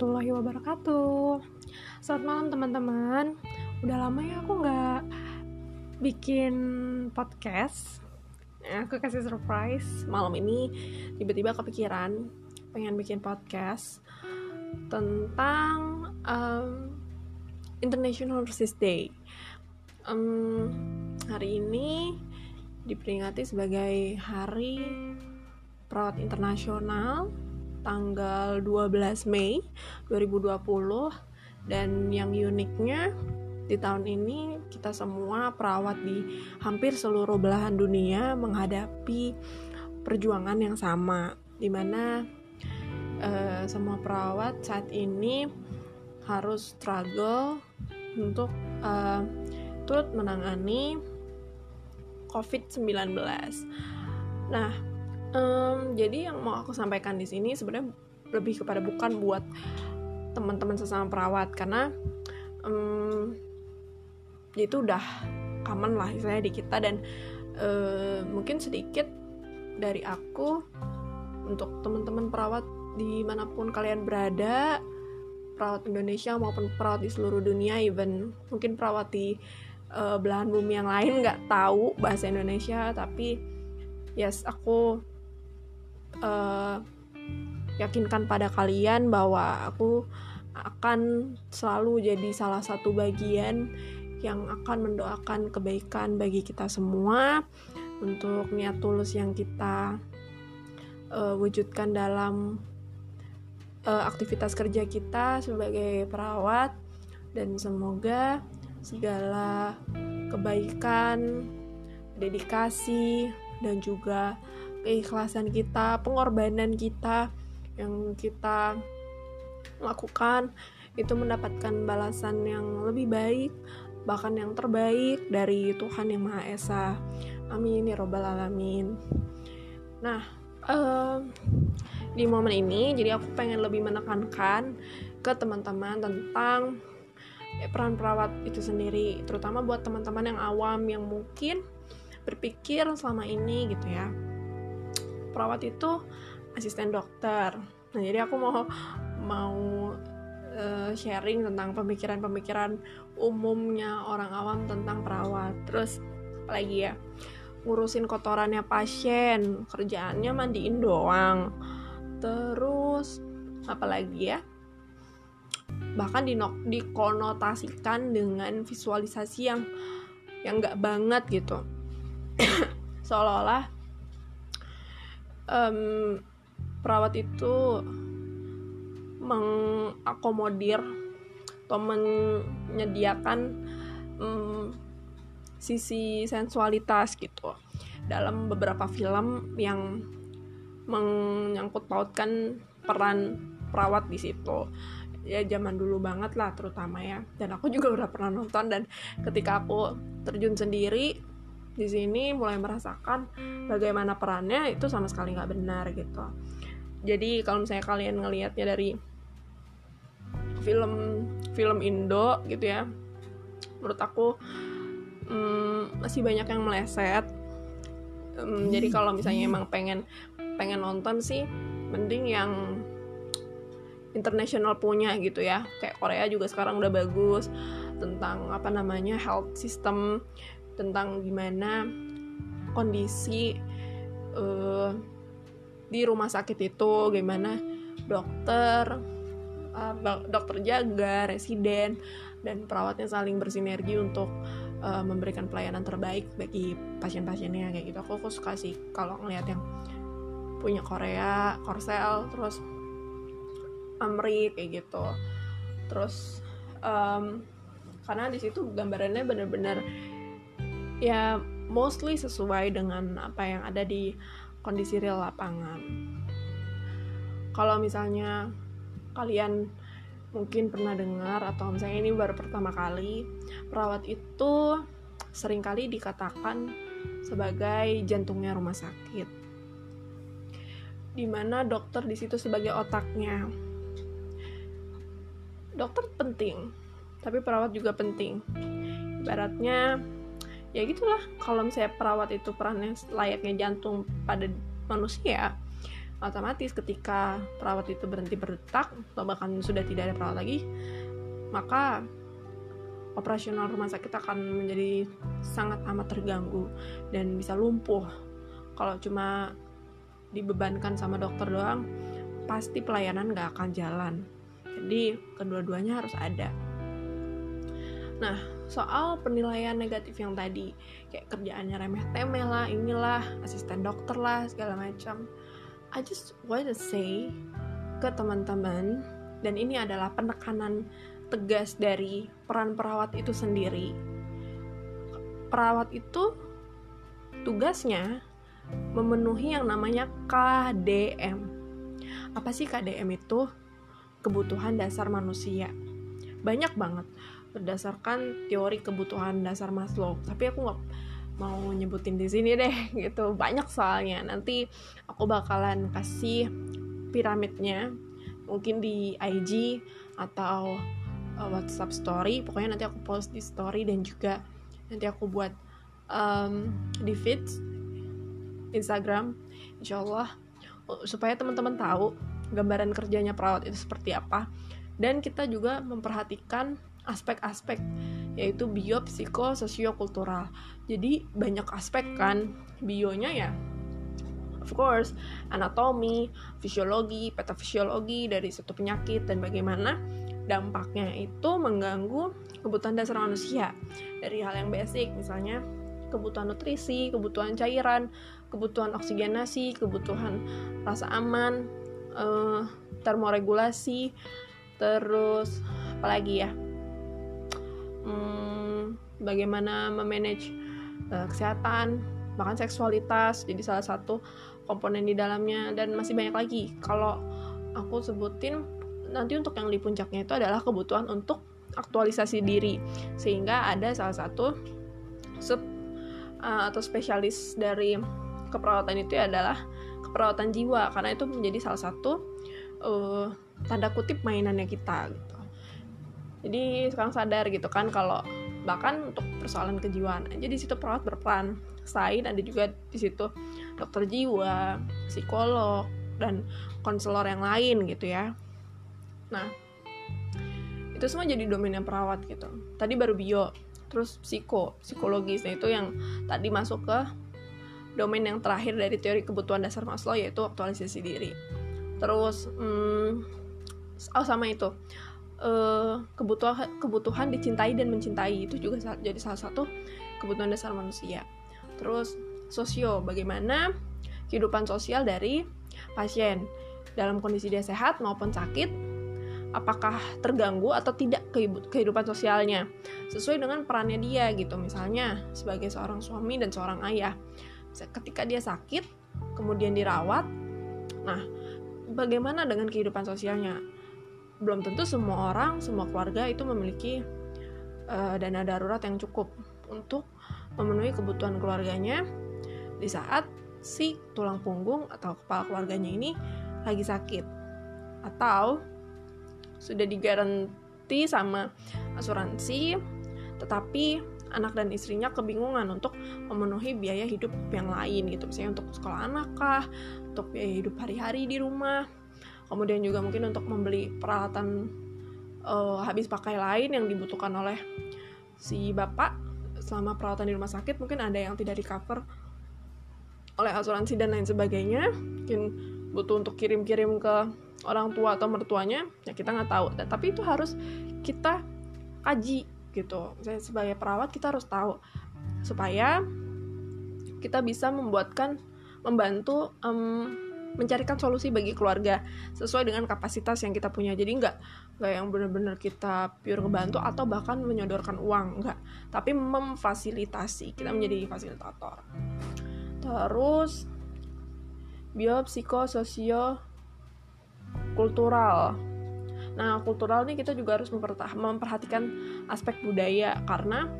warahmatullahi wabarakatuh. Selamat malam teman-teman. Udah lama ya aku nggak bikin podcast. Ya, Aku kasih surprise. Malam ini tiba-tiba kepikiran Pengen bikin podcast Tentang um, International Nurses Day. Um, Hari ini diperingati sebagai Hari Perawat Internasional tanggal 12 Mei 2020 dan yang uniknya di tahun ini kita semua perawat di hampir seluruh belahan dunia menghadapi perjuangan yang sama di mana uh, semua perawat saat ini harus struggle untuk uh, turut menangani COVID-19. Nah, um, jadi yang mau aku sampaikan di sini sebenarnya lebih kepada bukan buat teman-teman sesama perawat karena um, itu udah common lah saya di kita dan uh, mungkin sedikit dari aku untuk teman-teman perawat di mana pun kalian berada perawat Indonesia maupun perawat di seluruh dunia even mungkin perawat di uh, belahan bumi yang lain nggak tahu bahasa Indonesia tapi yes aku uh, yakinkan pada kalian bahwa aku akan selalu jadi salah satu bagian yang akan mendoakan kebaikan bagi kita semua untuk niat tulus yang kita uh, wujudkan dalam uh, aktivitas kerja kita sebagai perawat. Dan semoga segala kebaikan, dedikasi dan juga keikhlasan kita, pengorbanan kita yang kita lakukan itu mendapatkan balasan yang lebih baik, bahkan yang terbaik dari Tuhan yang Maha Esa. Amin ya robbal alamin. Nah, uh, di momen ini jadi aku pengen lebih menekankan ke teman-teman tentang ya, peran perawat itu sendiri, terutama buat teman-teman yang awam yang mungkin berpikir selama ini gitu ya perawat itu asisten dokter. Nah jadi aku mau mau uh, sharing tentang pemikiran-pemikiran umumnya orang awam tentang perawat. Terus apalagi ya? Ngurusin kotorannya pasien kerjaannya mandiin doang. Terus apalagi ya? Bahkan dikonotasikan dengan visualisasi yang yang nggak banget gitu. Seolah-olah um, perawat itu mengakomodir atau menyediakan um, sisi sensualitas gitu. Dalam beberapa film yang menyangkut pautkan peran perawat di situ. Ya zaman dulu banget lah terutama ya. Dan aku juga udah pernah nonton dan ketika aku terjun sendiri di sini mulai merasakan bagaimana perannya itu sama sekali nggak benar gitu. Jadi kalau misalnya kalian ngelihatnya dari film film Indo gitu ya menurut aku hmm, masih banyak yang meleset. Hmm, jadi kalau misalnya emang pengen pengen nonton sih mending yang internasional punya gitu ya. Kayak Korea juga sekarang udah bagus tentang apa namanya health system tentang gimana kondisi uh, di rumah sakit itu gimana dokter uh, dokter jaga residen dan perawatnya saling bersinergi untuk uh, memberikan pelayanan terbaik bagi pasien-pasiennya kayak gitu. Aku, aku suka sih kalau ngeliat yang punya Korea Korsel terus Amri kayak gitu. Terus um, karena di situ gambarannya bener-bener ya mostly sesuai dengan apa yang ada di kondisi real lapangan. Kalau misalnya kalian mungkin pernah dengar atau misalnya ini baru pertama kali, perawat itu sering kali dikatakan sebagai jantungnya rumah sakit. Di mana dokter di situ sebagai otaknya. Dokter penting, tapi perawat juga penting. Ibaratnya ya gitulah kalau misalnya perawat itu perannya layaknya jantung pada manusia otomatis ketika perawat itu berhenti berdetak atau bahkan sudah tidak ada perawat lagi maka operasional rumah sakit akan menjadi sangat amat terganggu dan bisa lumpuh. Kalau cuma dibebankan sama dokter doang pasti pelayanan gak akan jalan. Jadi kedua-duanya harus ada. Nah soal penilaian negatif yang tadi kayak kerjaannya remeh temeh lah inilah asisten dokter lah segala macam I just want to say ke teman-teman dan ini adalah penekanan tegas dari peran perawat itu sendiri. Perawat itu tugasnya memenuhi yang namanya KDM. Apa sih KDM itu? Kebutuhan dasar manusia. Banyak banget berdasarkan teori kebutuhan dasar Maslow. Tapi aku nggak mau nyebutin di sini deh gitu. Banyak soalnya. Nanti aku bakalan kasih piramidnya mungkin di IG atau uh, WhatsApp story. Pokoknya nanti aku post di story dan juga nanti aku buat um, di feed Instagram. Insyaallah supaya teman-teman tahu gambaran kerjanya perawat itu seperti apa. Dan kita juga memperhatikan aspek-aspek yaitu bio, psiko, sosiokultural. Jadi banyak aspek kan bionya ya. Of course, anatomi, fisiologi, patofisiologi dari suatu penyakit dan bagaimana dampaknya itu mengganggu kebutuhan dasar manusia dari hal yang basic misalnya kebutuhan nutrisi, kebutuhan cairan, kebutuhan oksigenasi, kebutuhan rasa aman, uh, termoregulasi, terus apalagi ya hmm, bagaimana memanage uh, kesehatan bahkan seksualitas jadi salah satu komponen di dalamnya. Dan masih banyak lagi. Kalau aku sebutin nanti untuk yang di puncaknya itu adalah kebutuhan untuk aktualisasi diri. Sehingga ada salah satu sub uh, atau spesialis dari keperawatan itu adalah keperawatan jiwa. Karena itu menjadi salah satu uh, tanda kutip mainannya kita gitu jadi sekarang sadar gitu kan kalau bahkan untuk persoalan kejiwaan aja di situ perawat berperan. Selain ada juga di situ dokter jiwa psikolog dan konselor yang lain gitu ya. Nah itu semua jadi domainnya perawat gitu. Tadi baru bio terus psiko psikologis nah itu yang tadi masuk ke domain yang terakhir dari teori kebutuhan dasar Maslow yaitu aktualisasi diri. Terus hmm, oh sama itu uh, kebutuhan kebutuhan dicintai dan mencintai. Itu juga jadi salah satu kebutuhan dasar manusia. Terus sosio. Bagaimana kehidupan sosial dari pasien? Dalam kondisi dia sehat maupun sakit apakah terganggu atau tidak kehidupan sosialnya? Sesuai dengan perannya dia gitu. Misalnya sebagai seorang suami dan seorang ayah. Ketika dia sakit kemudian dirawat nah bagaimana dengan kehidupan sosialnya belum tentu semua orang, semua keluarga itu memiliki uh, dana darurat yang cukup untuk memenuhi kebutuhan keluarganya. Di saat si tulang punggung atau kepala keluarganya ini lagi sakit atau sudah digaranti sama asuransi tetapi anak dan istrinya kebingungan untuk memenuhi biaya hidup yang lain gitu. Misalnya untuk sekolah anak kah untuk biaya hidup hari-hari di rumah kemudian juga mungkin untuk membeli peralatan uh, habis pakai lain yang dibutuhkan oleh si bapak selama perawatan di rumah sakit mungkin ada yang tidak di cover oleh asuransi dan lain sebagainya. Mungkin butuh untuk kirim-kirim ke orang tua atau mertuanya ya kita nggak tahu. Dan tapi itu harus kita kaji gitu. Saya sebagai perawat kita harus tahu supaya kita bisa membuatkan membantu um, mencarikan solusi bagi keluarga sesuai dengan kapasitas yang kita punya. Jadi nggak nggak yang benar-benar kita pure ngebantu atau bahkan menyodorkan uang nggak. Tapi memfasilitasi kita menjadi fasilitator. Terus bio psiko sosio kultural nah kultural ini kita juga harus memperhatikan aspek budaya karena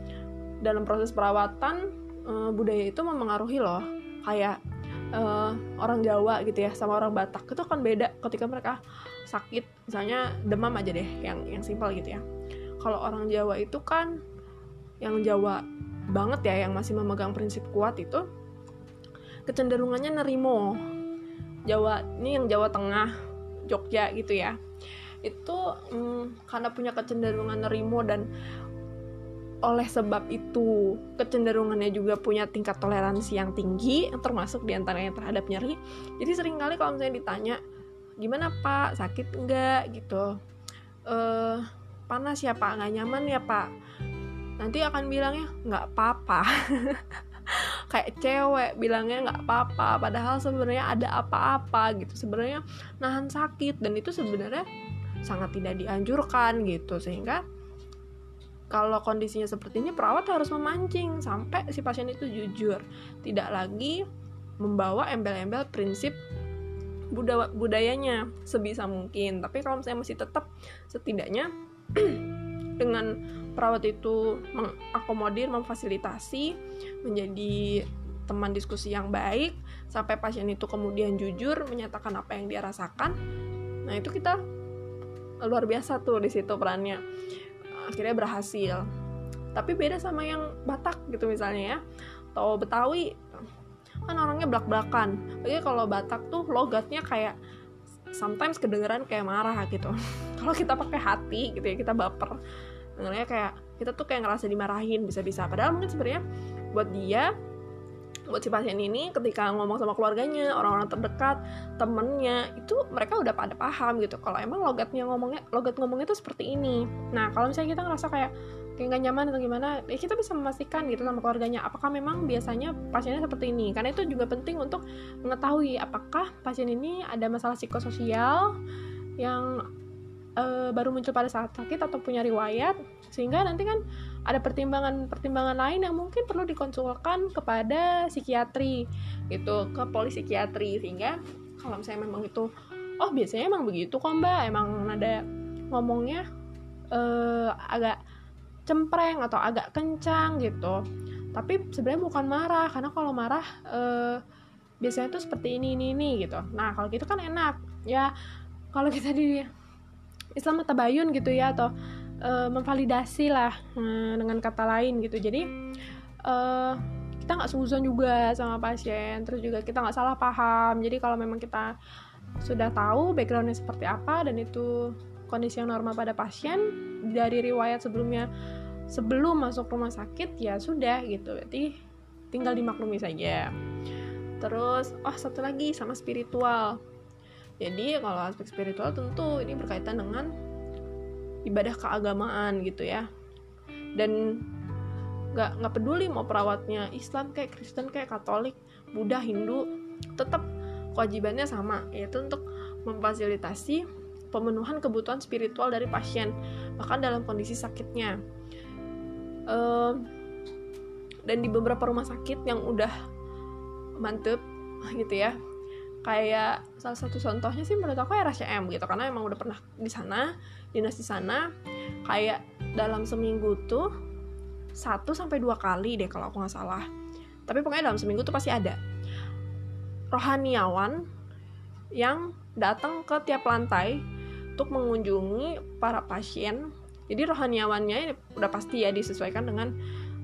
dalam proses perawatan eh, budaya itu memengaruhi loh. Kayak uh, orang Jawa gitu ya sama orang Batak itu kan beda ketika mereka sakit. Misalnya demam aja deh yang yang simpel gitu ya. Kalau orang Jawa itu kan yang Jawa banget ya yang masih memegang prinsip kuat itu kecenderungannya nerimo. Jawa ini yang Jawa Tengah Jogja gitu ya. Itu hmm, karena punya kecenderungan nerimo dan oleh sebab itu kecenderungannya juga punya tingkat toleransi yang tinggi termasuk di antaranya terhadap nyeri. Jadi sering kali kalau misalnya ditanya gimana pak? Sakit enggak gitu. Eh panas ya pak. Nggak nyaman ya pak. Nanti akan bilangnya nggak apa-apa. Kayak cewek bilangnya nggak apa-apa. Padahal sebenarnya ada apa-apa gitu. Sebenarnya nahan sakit dan itu sebenarnya sangat tidak dianjurkan gitu. Sehingga kalau kondisinya seperti ini perawat harus memancing sampai si pasien itu jujur. Tidak lagi membawa embel-embel prinsip budaya budayanya sebisa mungkin. Tapi kalau misalnya masih tetap setidaknya dengan perawat itu mengakomodir memfasilitasi menjadi teman diskusi yang baik sampai pasien itu kemudian jujur menyatakan apa yang dia rasakan nah itu kita luar biasa tuh di situ perannya akhirnya berhasil. Tapi beda sama yang Batak gitu misalnya ya. Atau Betawi kan orangnya belak-belakan. Jadi kalau Batak tuh logatnya kayak sometimes kedengeran kayak marah gitu. Kalau kita pakai hati gitu ya kita baper. Dengarnya kayak kita tuh kayak ngerasa dimarahin bisa-bisa. Padahal mungkin sebenarnya buat dia buat si pasien ini ketika ngomong sama keluarganya orang-orang terdekat temennya itu mereka udah pada paham gitu. Kalau emang logatnya ngomongnya logat ngomongnya itu seperti ini. Nah kalau misalnya kita ngerasa kayak kayak nggak nyaman atau gimana ya kita bisa memastikan gitu sama keluarganya apakah memang biasanya pasiennya seperti ini. Karena itu juga penting untuk mengetahui apakah pasien ini ada masalah psikososial yang uh, baru muncul pada saat sakit atau punya riwayat sehingga nanti kan ada pertimbangan-pertimbangan lain yang mungkin perlu dikonsulkan kepada psikiatri gitu ke polisi psikiatri. Sehingga kalau misalnya memang itu oh biasanya emang begitu kok mbak. Emang ada ngomongnya uh, agak cempreng atau agak kencang gitu. Tapi sebenarnya bukan marah karena kalau marah uh, biasanya tuh seperti ini ini ini gitu. Nah kalau gitu kan enak ya. Kalau kita di Islam tabayun gitu ya atau uh, memvalidasi lah uh, dengan kata lain gitu. Jadi uh, kita nggak suzon juga sama pasien terus juga kita nggak salah paham. Jadi kalau memang kita sudah tahu backgroundnya seperti apa dan itu kondisi yang normal pada pasien dari riwayat sebelumnya sebelum masuk rumah sakit ya sudah gitu. Berarti tinggal dimaklumi saja. Terus oh satu lagi sama spiritual. Jadi kalau aspek spiritual tentu ini berkaitan dengan ibadah keagamaan gitu ya. Dan nggak nggak peduli mau perawatnya Islam kayak Kristen kayak Katolik Buddha Hindu tetap kewajibannya sama yaitu untuk memfasilitasi pemenuhan kebutuhan spiritual dari pasien bahkan dalam kondisi sakitnya. Um, dan di beberapa rumah sakit yang udah mantep gitu ya kayak salah satu contohnya sih menurut aku RSCM gitu karena emang udah pernah di sana dinas di sana. Kayak dalam seminggu tuh satu sampai dua kali deh kalau aku nggak salah. Tapi pokoknya dalam seminggu tuh pasti ada rohaniawan yang datang ke tiap lantai untuk mengunjungi para pasien. Jadi rohaniawannya udah pasti ya disesuaikan dengan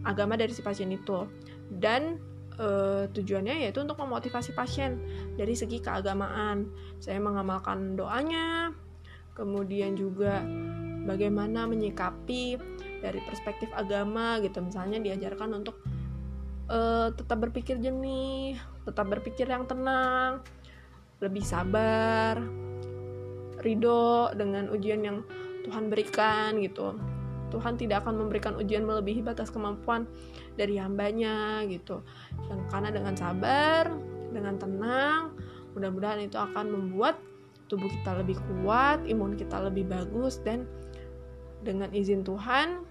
agama dari si pasien itu. Dan e, tujuannya yaitu untuk memotivasi pasien dari segi keagamaan. Saya mengamalkan doanya kemudian juga bagaimana menyikapi dari perspektif agama gitu. Misalnya diajarkan untuk uh, tetap berpikir jernih tetap berpikir yang tenang lebih sabar ridho dengan ujian yang Tuhan berikan gitu Tuhan tidak akan memberikan ujian melebihi batas kemampuan dari hambanya gitu dan karena dengan sabar dengan tenang mudah-mudahan itu akan membuat tubuh kita lebih kuat, imun kita lebih bagus dan dengan izin Tuhan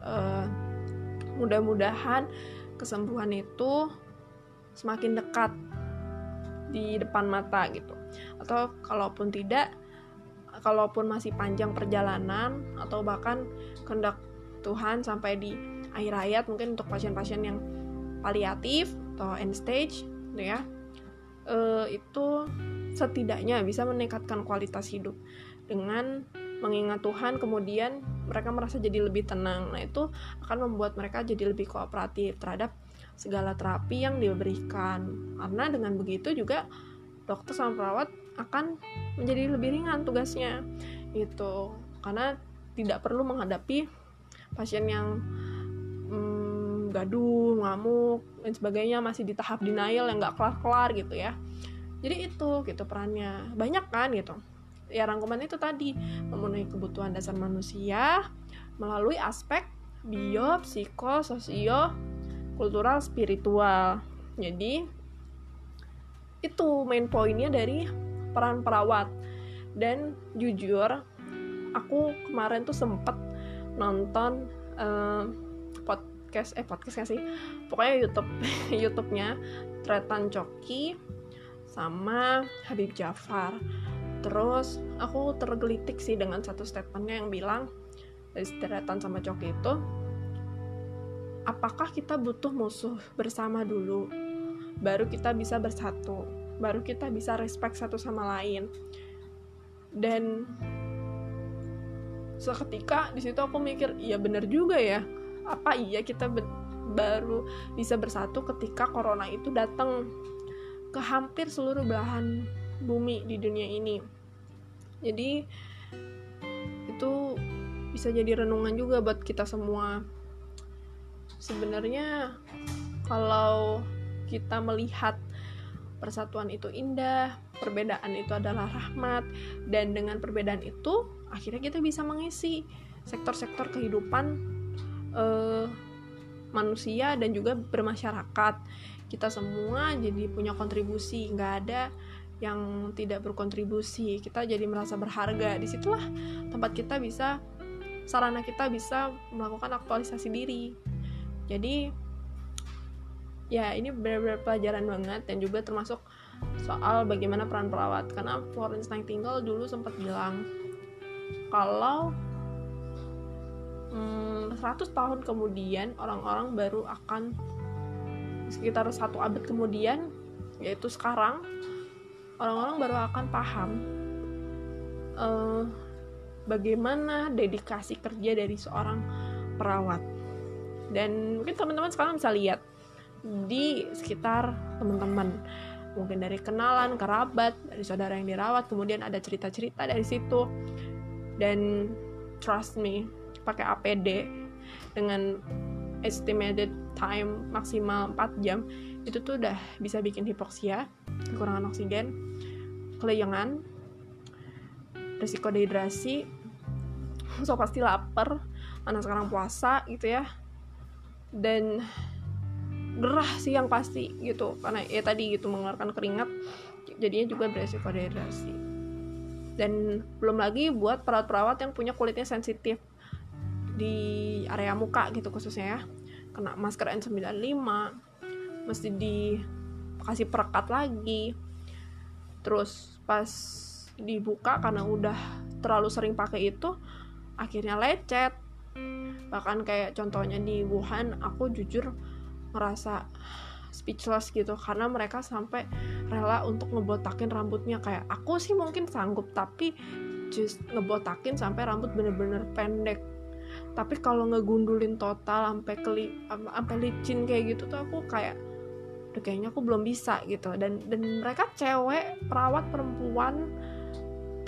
uh, mudah-mudahan kesembuhan itu semakin dekat di depan mata gitu. Atau kalaupun tidak kalaupun masih panjang perjalanan atau bahkan kehendak Tuhan sampai di akhir hayat mungkin untuk pasien-pasien yang paliatif atau end stage gitu ya uh, itu setidaknya bisa meningkatkan kualitas hidup. Dengan mengingat Tuhan kemudian mereka merasa jadi lebih tenang. Nah itu akan membuat mereka jadi lebih kooperatif terhadap segala terapi yang diberikan. Karena dengan begitu juga dokter sama perawat akan menjadi lebih ringan tugasnya itu karena tidak perlu menghadapi pasien yang hmm, gaduh, ngamuk dan sebagainya masih di tahap denial yang nggak kelar-kelar gitu ya. Jadi itu gitu perannya. Banyak kan gitu. Ya rangkuman itu tadi memenuhi kebutuhan dasar manusia melalui aspek bio, psiko, sosio, kultural, spiritual. Jadi itu main poinnya dari peran perawat. Dan jujur, aku kemarin tuh sempet nonton uh, podcast eh podcast sih? Pokoknya YouTube YouTube-nya Tretan Coki sama Habib Jafar. Terus aku tergelitik sih dengan satu statementnya yang bilang dari Tretan sama Coki itu apakah kita butuh musuh bersama dulu baru kita bisa bersatu baru kita bisa respect satu sama lain. Dan seketika di situ aku mikir iya bener juga ya. Apa iya kita baru bisa bersatu ketika corona itu datang ke hampir seluruh belahan bumi di dunia ini. Jadi itu bisa jadi renungan juga buat kita semua. Sebenarnya kalau kita melihat persatuan itu indah, perbedaan itu adalah rahmat, dan dengan perbedaan itu akhirnya kita bisa mengisi sektor-sektor kehidupan eh, manusia dan juga bermasyarakat. Kita semua jadi punya kontribusi, nggak ada yang tidak berkontribusi. Kita jadi merasa berharga. Di situlah tempat kita bisa, sarana kita bisa melakukan aktualisasi diri jadi ya ini benar-benar pelajaran banget dan juga termasuk soal bagaimana peran perawat. Karena Florence Nightingale dulu sempat bilang kalau hmm, 100 tahun kemudian orang-orang baru akan sekitar satu abad kemudian yaitu sekarang orang-orang baru akan paham uh, bagaimana dedikasi kerja dari seorang perawat. Dan mungkin teman-teman sekarang bisa lihat di sekitar teman-teman. Mungkin dari kenalan kerabat dari saudara yang dirawat kemudian ada cerita-cerita dari situ. Dan trust me pakai APD dengan estimated time maksimal 4 jam itu tuh udah bisa bikin hipoksia kekurangan oksigen kelayangan resiko dehidrasi. So pasti lapar anak sekarang puasa gitu ya. Dan gerah sih yang pasti gitu. Karena ya tadi gitu mengeluarkan keringat jadinya juga beresiko dehidrasi dan belum lagi buat perawat-perawat yang punya kulitnya sensitif di area muka gitu khususnya ya. Kena masker N95 mesti dikasih perekat lagi. Terus pas dibuka karena udah terlalu sering pakai itu akhirnya lecet. Bahkan kayak contohnya di Wuhan aku jujur ngerasa speechless gitu karena mereka sampai rela untuk ngebotakin rambutnya. Kayak aku sih mungkin sanggup tapi just ngebotakin sampai rambut bener-bener pendek. Tapi kalau ngegundulin total sampai keli sampai licin kayak gitu tuh aku kayak udah kayaknya aku belum bisa gitu. Dan dan mereka cewek perawat perempuan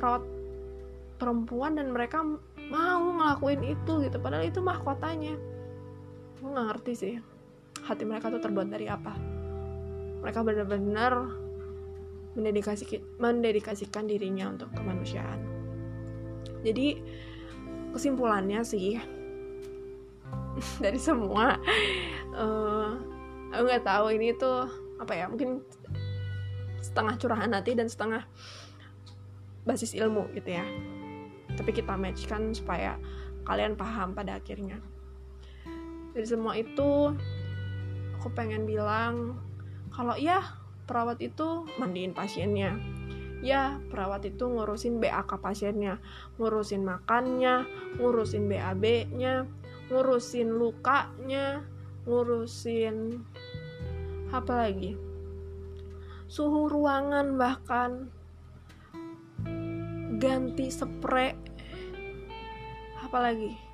perawat perempuan dan mereka mau ngelakuin itu gitu. Padahal itu mahkotanya. Gue nggak ngerti sih hati mereka tuh terbuat dari apa. Mereka benar-benar mendedikasi mendedikasikan dirinya untuk kemanusiaan. Jadi kesimpulannya sih dari semua uh, aku nggak tahu ini tuh apa ya mungkin setengah curahan hati dan setengah basis ilmu gitu ya. Tapi kita matchkan supaya kalian paham pada akhirnya. Dari semua itu aku pengen bilang kalau ya perawat itu mandiin pasiennya. Ya perawat itu ngurusin BAK pasiennya ngurusin makannya ngurusin BAB-nya ngurusin lukanya ngurusin apa lagi? Suhu ruangan bahkan ganti spray apalagi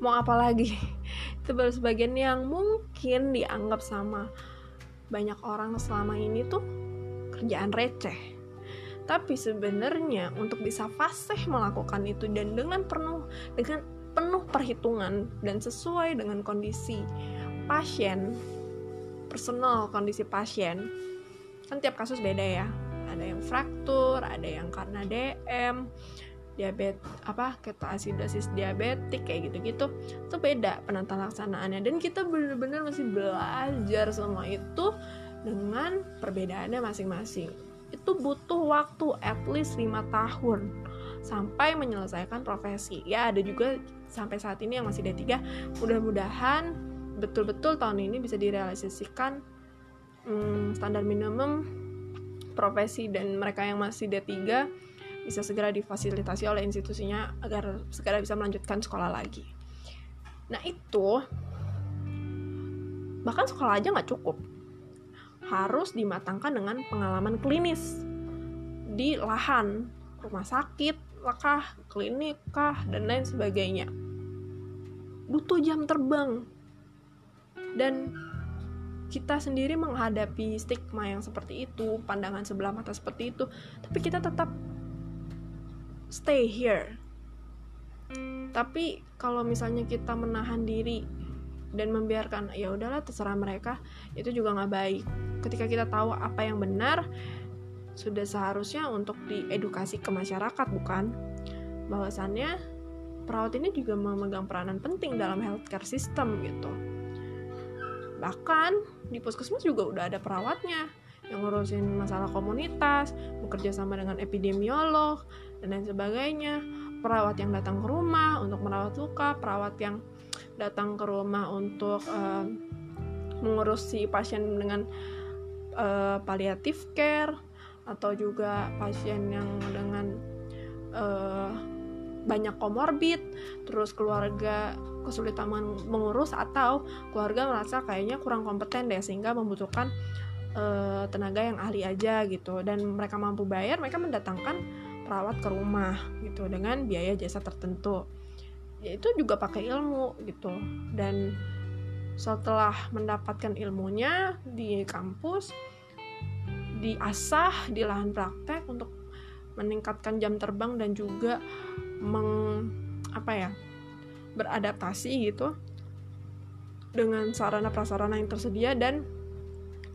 mau apa lagi? Itu baru sebagian yang mungkin dianggap sama banyak orang selama ini tuh pekerjaan receh. Tapi sebenarnya untuk bisa fasih melakukan itu dan dengan penuh dengan penuh perhitungan dan sesuai dengan kondisi pasien personal kondisi pasien kan tiap kasus beda ya. Ada yang fraktur ada yang karena DM diabetes apa ketoasidosis diabetik kayak gitu-gitu itu beda penata laksanaannya dan kita benar-benar masih belajar semua itu dengan perbedaannya masing-masing. Itu butuh waktu at least 5 tahun sampai menyelesaikan profesi. Ya ada juga sampai saat ini yang masih D3 mudah-mudahan betul-betul tahun ini bisa direalisasikan hmm, standar minimum profesi dan mereka yang masih D3 bisa segera difasilitasi oleh institusinya agar segera bisa melanjutkan sekolah lagi nah itu bahkan sekolah aja nggak cukup harus dimatangkan dengan pengalaman klinis di lahan, rumah sakit, kah, klinik kah, dan lain sebagainya. Butuh jam terbang. Dan kita sendiri menghadapi stigma yang seperti itu, pandangan sebelah mata seperti itu, tapi kita tetap stay here. Tapi kalau misalnya kita menahan diri dan membiarkan ya udahlah terserah mereka, itu juga nggak baik. Ketika kita tahu apa yang benar sudah seharusnya untuk diedukasi ke masyarakat bukan? Bahwasannya perawat ini juga memegang peranan penting dalam healthcare system gitu. Bahkan di puskesmas juga udah ada perawatnya yang ngurusin masalah komunitas bekerja sama dengan epidemiolog dan lain sebagainya. Perawat yang datang ke rumah untuk merawat luka perawat yang datang ke rumah untuk uh, mengurusi pasien dengan uh, palliative care atau juga pasien yang dengan uh, banyak komorbid, terus keluarga kesulitan mengurus atau keluarga merasa kayaknya kurang kompeten deh sehingga membutuhkan uh, tenaga yang ahli aja gitu. Dan mereka mampu bayar mereka mendatangkan perawat ke rumah gitu dengan biaya jasa tertentu. Ya itu juga pakai ilmu gitu. Dan setelah mendapatkan ilmunya di kampus diasah di lahan praktek untuk meningkatkan jam terbang dan juga meng apa ya beradaptasi gitu dengan sarana prasarana yang tersedia dan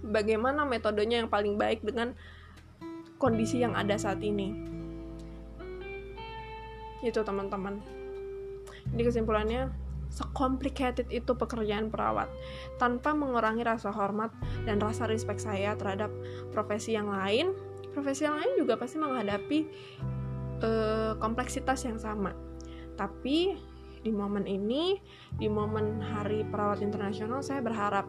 bagaimana metodenya yang paling baik dengan kondisi yang ada saat ini itu teman-teman ini kesimpulannya Secomplicated itu pekerjaan perawat, tanpa mengurangi rasa hormat dan rasa respect saya terhadap profesi yang lain. Profesi yang lain juga pasti menghadapi uh, kompleksitas yang sama. Tapi di momen ini, di momen Hari Perawat Internasional, saya berharap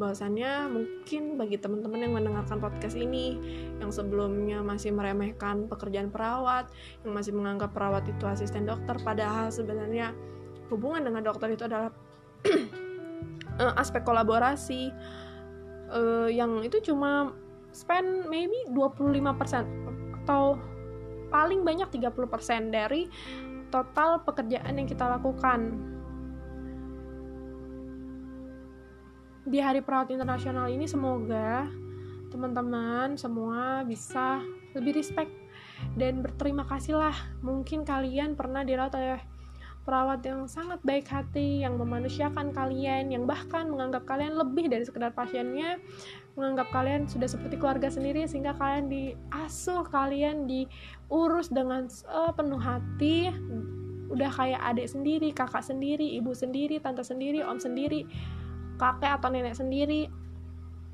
bahwasannya mungkin bagi teman-teman yang mendengarkan podcast ini yang sebelumnya masih meremehkan pekerjaan perawat, yang masih menganggap perawat itu asisten dokter, padahal sebenarnya hubungan dengan dokter itu adalah uh, aspek kolaborasi uh, yang itu cuma spend maybe 25% atau paling banyak 30% dari total pekerjaan yang kita lakukan di Hari Perawat Internasional ini semoga teman-teman semua bisa lebih respect dan berterima kasih lah mungkin kalian pernah dirawat oleh perawat yang sangat baik hati, yang memanusiakan kalian, yang bahkan menganggap kalian lebih dari sekedar pasiennya, menganggap kalian sudah seperti keluarga sendiri sehingga kalian diasuh, kalian diurus dengan penuh hati, udah kayak adik sendiri, kakak sendiri, ibu sendiri, tante sendiri, om sendiri, kakek atau nenek sendiri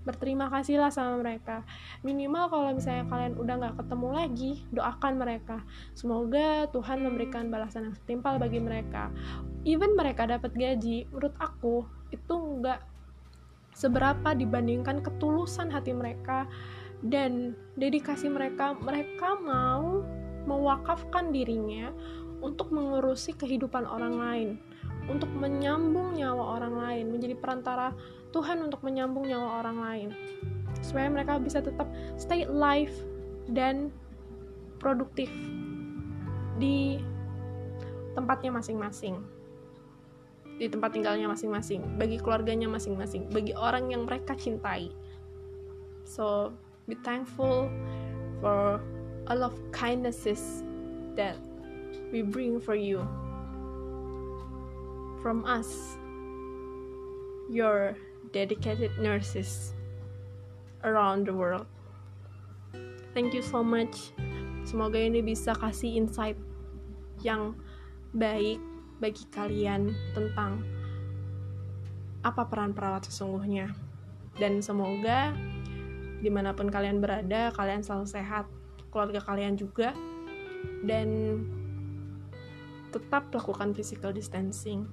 berterima kasihlah sama mereka. Minimal kalau misalnya kalian udah nggak ketemu lagi doakan mereka. Semoga Tuhan memberikan balasan yang setimpal bagi mereka. Even mereka dapat gaji menurut aku itu nggak seberapa dibandingkan ketulusan hati mereka dan dedikasi mereka. Mereka mau mewakafkan dirinya untuk mengurusi kehidupan orang lain untuk menyambung nyawa orang lain menjadi perantara Tuhan untuk menyambung nyawa orang lain. Supaya mereka bisa tetap stay alive dan produktif di tempatnya masing-masing. Di tempat tinggalnya masing-masing bagi keluarganya masing-masing bagi orang yang mereka cintai. So be thankful for all of kindnesses that we bring for you from us your dedicated nurses around the world. Thank you so much. Semoga ini bisa kasih insight yang baik bagi kalian tentang apa peran perawat sesungguhnya. Dan semoga di mana pun kalian berada kalian selalu sehat keluarga kalian juga. Dan tetap lakukan physical distancing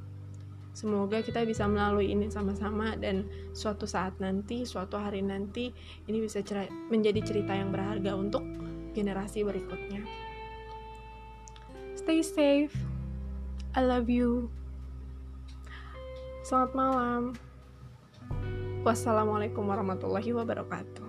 semoga kita bisa melalui ini sama-sama dan suatu saat nanti suatu hari nanti ini bisa cer menjadi cerita yang berharga untuk generasi berikutnya. Stay safe. I love you. Selamat malam. Wassalamualaikum warahmatullahi wabarakatuh.